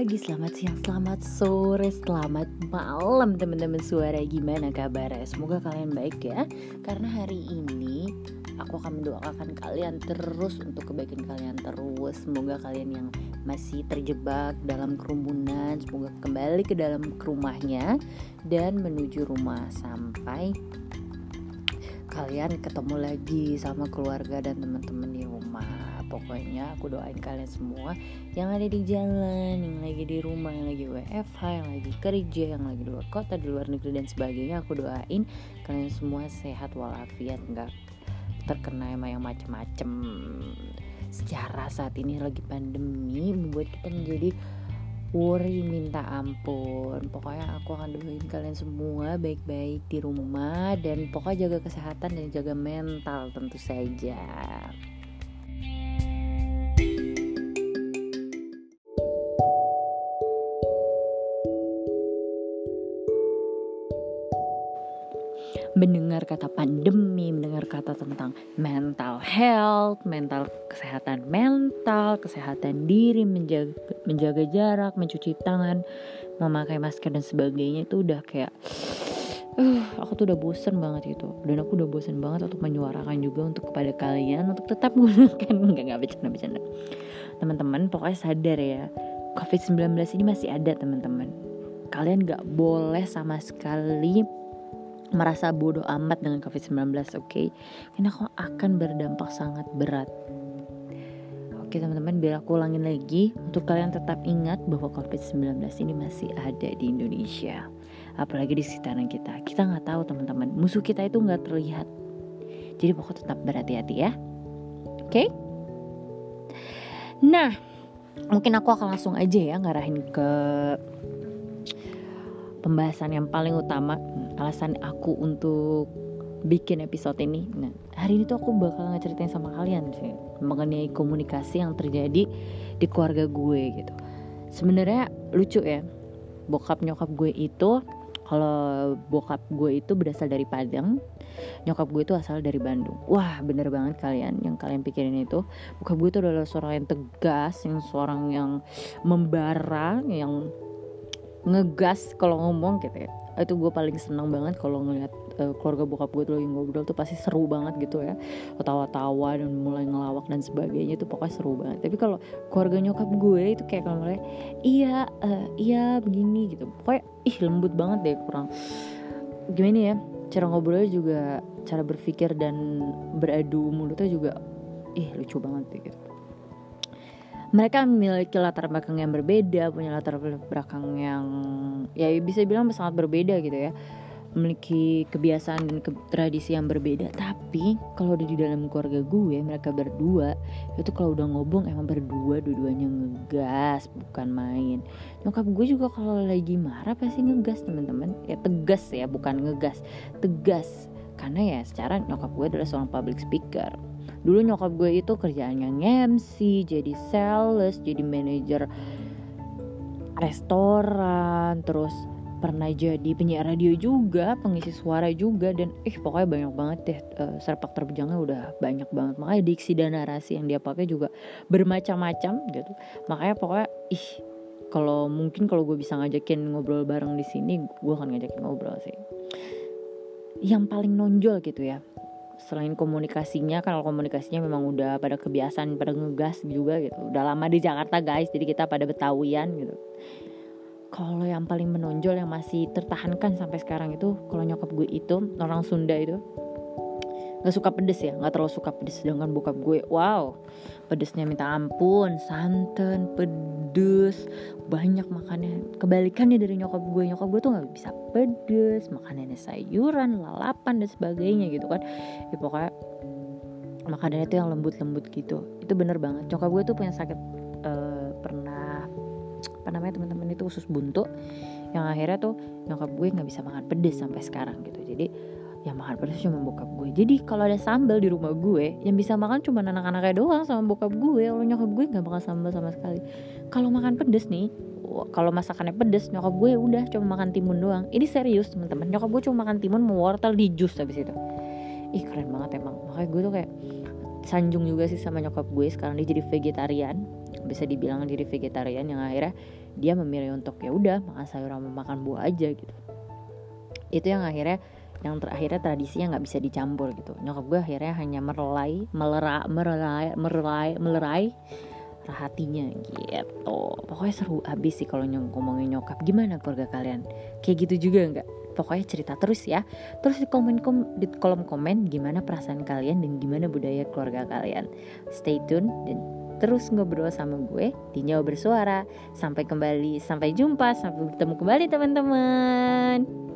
pagi, selamat siang, selamat sore, selamat malam teman-teman suara. Gimana kabarnya? Semoga kalian baik ya. Karena hari ini aku akan mendoakan kalian terus untuk kebaikan kalian terus. Semoga kalian yang masih terjebak dalam kerumunan Semoga kembali ke dalam rumahnya Dan menuju rumah sampai kalian ketemu lagi sama keluarga dan teman-teman pokoknya aku doain kalian semua yang ada di jalan yang lagi di rumah yang lagi WFH yang lagi kerja yang lagi di luar kota di luar negeri dan sebagainya aku doain kalian semua sehat walafiat nggak terkena emang yang macem-macem. Secara saat ini lagi pandemi membuat kita menjadi worry minta ampun. Pokoknya aku akan doain kalian semua baik-baik di rumah dan pokoknya jaga kesehatan dan jaga mental tentu saja mendengar kata pandemi, mendengar kata tentang mental health, mental kesehatan mental, kesehatan diri, menjaga, menjaga jarak, mencuci tangan, memakai masker dan sebagainya itu udah kayak uh, aku tuh udah bosen banget itu dan aku udah bosen banget untuk menyuarakan juga untuk kepada kalian untuk tetap menggunakan nggak nggak bercanda bercanda teman-teman pokoknya sadar ya COVID-19 ini masih ada teman-teman. Kalian nggak boleh sama sekali merasa bodoh amat dengan COVID-19, oke? Okay? Karena aku akan berdampak sangat berat. Oke teman-teman, biar aku ulangin lagi untuk kalian tetap ingat bahwa COVID-19 ini masih ada di Indonesia. Apalagi di sekitaran kita. Kita nggak tahu teman-teman, musuh kita itu nggak terlihat. Jadi pokoknya tetap berhati-hati ya. Oke? Okay? Nah, mungkin aku akan langsung aja ya ngarahin ke pembahasan yang paling utama alasan aku untuk bikin episode ini. Nah hari ini tuh aku bakal ngeceritain sama kalian sih mengenai komunikasi yang terjadi di keluarga gue gitu. Sebenarnya lucu ya bokap nyokap gue itu kalau bokap gue itu berasal dari Padang nyokap gue itu asal dari Bandung. Wah bener banget kalian yang kalian pikirin itu. Bokap gue itu adalah seorang yang tegas yang seorang yang membara yang ngegas kalau ngomong gitu ya itu gue paling seneng banget kalau ngeliat uh, keluarga bokap gue tuh lagi ngobrol tuh pasti seru banget gitu ya. Ketawa-tawa dan mulai ngelawak dan sebagainya itu pokoknya seru banget. Tapi kalau keluarga nyokap gue itu kayak kalau mulai iya uh, iya begini gitu. Pokoknya ih lembut banget deh kurang. Gimana ya cara ngobrolnya juga cara berpikir dan beradu mulutnya juga ih lucu banget gitu mereka memiliki latar belakang yang berbeda, punya latar belakang yang ya bisa bilang sangat berbeda gitu ya. Memiliki kebiasaan dan ke tradisi yang berbeda, tapi kalau di dalam keluarga gue mereka berdua itu kalau udah ngobong emang berdua dua-duanya ngegas bukan main. Nyokap gue juga kalau lagi marah pasti ngegas teman-teman. Ya tegas ya, bukan ngegas, tegas. Karena ya secara nyokap gue adalah seorang public speaker dulu nyokap gue itu kerjaannya MC jadi sales jadi manajer restoran terus pernah jadi penyiar radio juga, pengisi suara juga dan eh pokoknya banyak banget deh uh, serpak terjangnya udah banyak banget. Makanya diksi dan narasi yang dia pakai juga bermacam-macam gitu. Makanya pokoknya ih kalau mungkin kalau gue bisa ngajakin ngobrol bareng di sini, gue akan ngajakin ngobrol sih. Yang paling nonjol gitu ya selain komunikasinya kalau komunikasinya memang udah pada kebiasaan pada ngegas juga gitu. Udah lama di Jakarta guys jadi kita pada betawian gitu. Kalau yang paling menonjol yang masih tertahankan sampai sekarang itu kalau nyokap gue itu orang Sunda itu nggak suka pedes ya? Nggak terlalu suka pedes sedangkan bokap gue wow. Pedesnya minta ampun santan pedes banyak makannya. Kebalikannya dari nyokap gue nyokap gue tuh nggak bisa pedes makanannya sayuran lalapan dan sebagainya gitu kan. Ya pokoknya makanannya tuh yang lembut-lembut gitu. Itu bener banget. Nyokap gue tuh punya sakit uh, pernah apa namanya teman-teman itu usus buntu yang akhirnya tuh nyokap gue nggak bisa makan pedes sampai sekarang gitu. Jadi yang makan pedas cuma bokap gue. Jadi kalau ada sambal di rumah gue yang bisa makan cuma anak-anaknya doang sama bokap gue. Kalau nyokap gue nggak makan sambal sama sekali. Kalau makan pedas nih kalau masakannya pedas nyokap gue udah cuma makan timun doang. Ini serius teman-teman. Nyokap gue cuma makan timun mau wortel di jus habis itu. Ih keren banget emang. Makanya gue tuh kayak sanjung juga sih sama nyokap gue. Sekarang dia jadi vegetarian. Bisa dibilang jadi vegetarian yang akhirnya dia memilih untuk ya udah makan sayur sama makan buah aja gitu. Itu yang akhirnya yang terakhirnya tradisinya nggak bisa dicampur gitu. Nyokap gue akhirnya hanya merelai melera merelai merelai melerai hatinya gitu. Pokoknya seru abis sih kalau ngomongin nyokap. Gimana keluarga kalian? Kayak gitu juga nggak? Pokoknya cerita terus ya. Terus di komen kom di kolom komen gimana perasaan kalian dan gimana budaya keluarga kalian. Stay tune dan terus ngobrol sama gue di nyawa bersuara. Sampai kembali sampai jumpa sampai bertemu kembali teman-teman